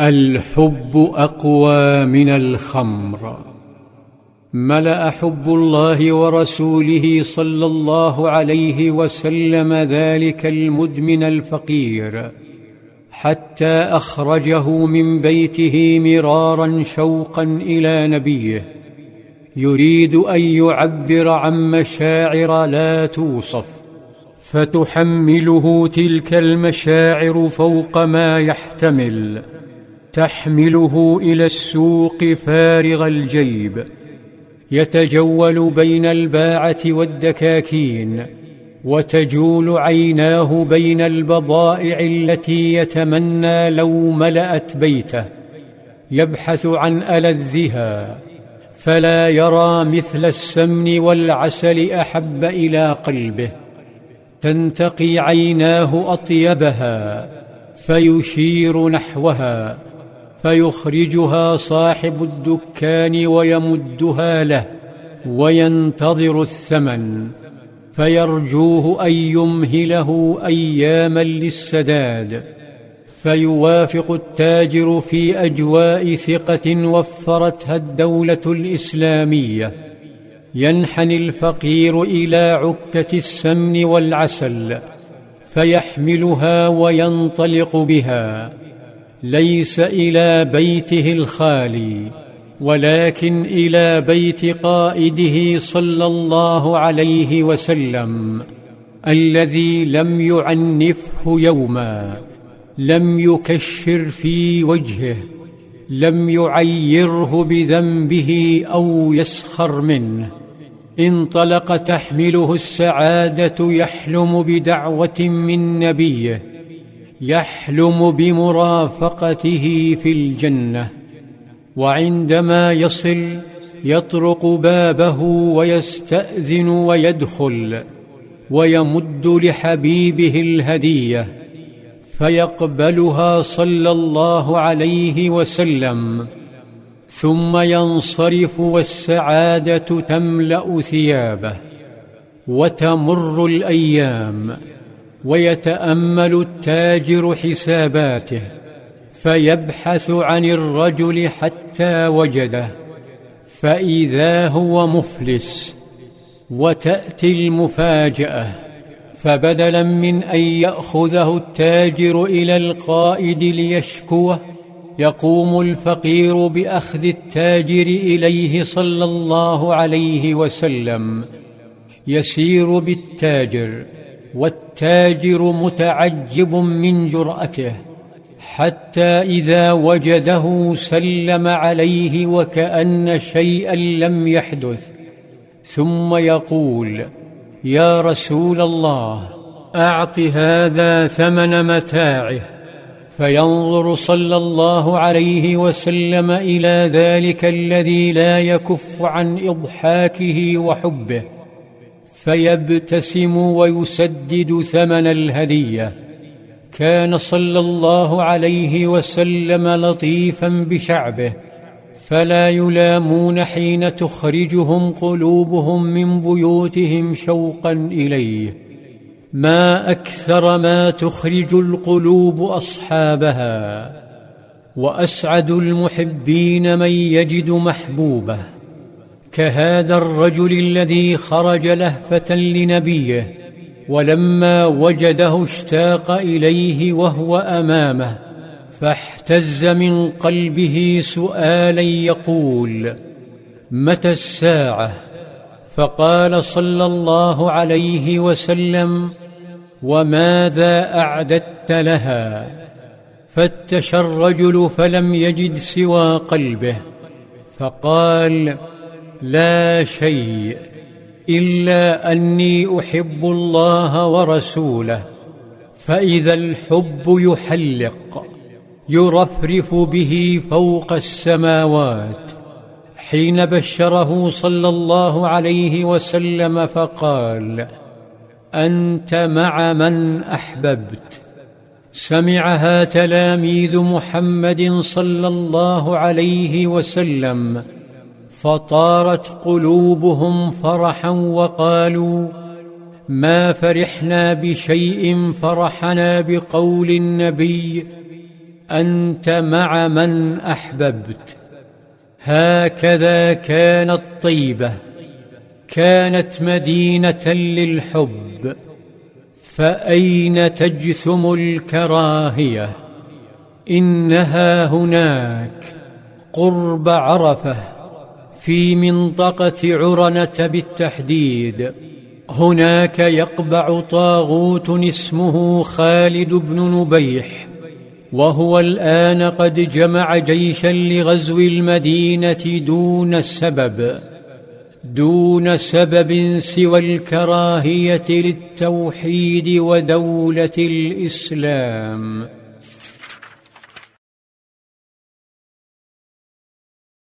الحب أقوى من الخمر. ملأ حب الله ورسوله صلى الله عليه وسلم ذلك المدمن الفقير حتى أخرجه من بيته مرارا شوقا إلى نبيه. يريد أن يعبر عن مشاعر لا توصف فتحمله تلك المشاعر فوق ما يحتمل. تحمله إلى السوق فارغ الجيب. يتجول بين الباعة والدكاكين وتجول عيناه بين البضائع التي يتمنى لو ملأت بيته. يبحث عن ألذها فلا يرى مثل السمن والعسل أحب إلى قلبه. تنتقي عيناه أطيبها فيشير نحوها. فيخرجها صاحب الدكان ويمدها له وينتظر الثمن فيرجوه أن يمهله أياما للسداد فيوافق التاجر في أجواء ثقة وفرتها الدولة الإسلامية ينحني الفقير إلى عكة السمن والعسل فيحملها وينطلق بها. ليس إلى بيته الخالي ولكن إلى بيت قائده صلى الله عليه وسلم الذي لم يعنفه يوما لم يكشر في وجهه لم يعيره بذنبه أو يسخر منه. انطلق تحمله السعادة يحلم بدعوة من نبيه. يحلم بمرافقته في الجنة وعندما يصل يطرق بابه ويستأذن ويدخل ويمد لحبيبه الهدية فيقبلها صلى الله عليه وسلم ثم ينصرف والسعادة تملأ ثيابه وتمر الأيام. ويتأمل التاجر حساباته فيبحث عن الرجل حتى وجده فإذا هو مفلس وتأتي المفاجأة فبدلا من أن يأخذه التاجر إلى القائد ليشكوه يقوم الفقير بأخذ التاجر إليه صلى الله عليه وسلم يسير بالتاجر. والتاجر متعجب من جرأته حتى إذا وجده سلم عليه وكأن شيئا لم يحدث ثم يقول يا رسول الله أعط هذا ثمن متاعه. فينظر صلى الله عليه وسلم إلى ذلك الذي لا يكف عن إضحاكه وحبه. فيبتسم ويسدد ثمن الهدية. كان صلى الله عليه وسلم لطيفا بشعبه فلا يلامون حين تخرجهم قلوبهم من بيوتهم شوقا إليه. ما أكثر ما تخرج القلوب أصحابها وأسعد المحبين من يجد محبوبه. كهذا الرجل الذي خرج لهفة لنبيه ولما وجده اشتاق إليه وهو أمامه فاحتز من قلبه سؤالا يقول متى الساعة؟ فقال صلى الله عليه وسلم وماذا أعددت لها؟ فتش الرجل فلم يجد سوى قلبه فقال لا شيء إلا أني أحب الله ورسوله فإذا الحب يحلق يرفرف به فوق السماوات. حين بشره صلى الله عليه وسلم فقال أنت مع من أحببت؟ سمعها تلاميذ محمد صلى الله عليه وسلم فطارت قلوبهم فرحا وقالوا ما فرحنا بشيء فرحنا بقول النبي أنت مع من أحببت هكذا كانت طيبه كانت مدينة للحب فأين تجثم الكراهية إنها هناك قرب عرفة في منطقة عرنة بالتحديد. هناك يقبع طاغوت اسمه خالد بن نبيح وهو الآن قد جمع جيشا لغزو المدينة دون سبب دون سبب سوى الكراهية للتوحيد ودولة الإسلام.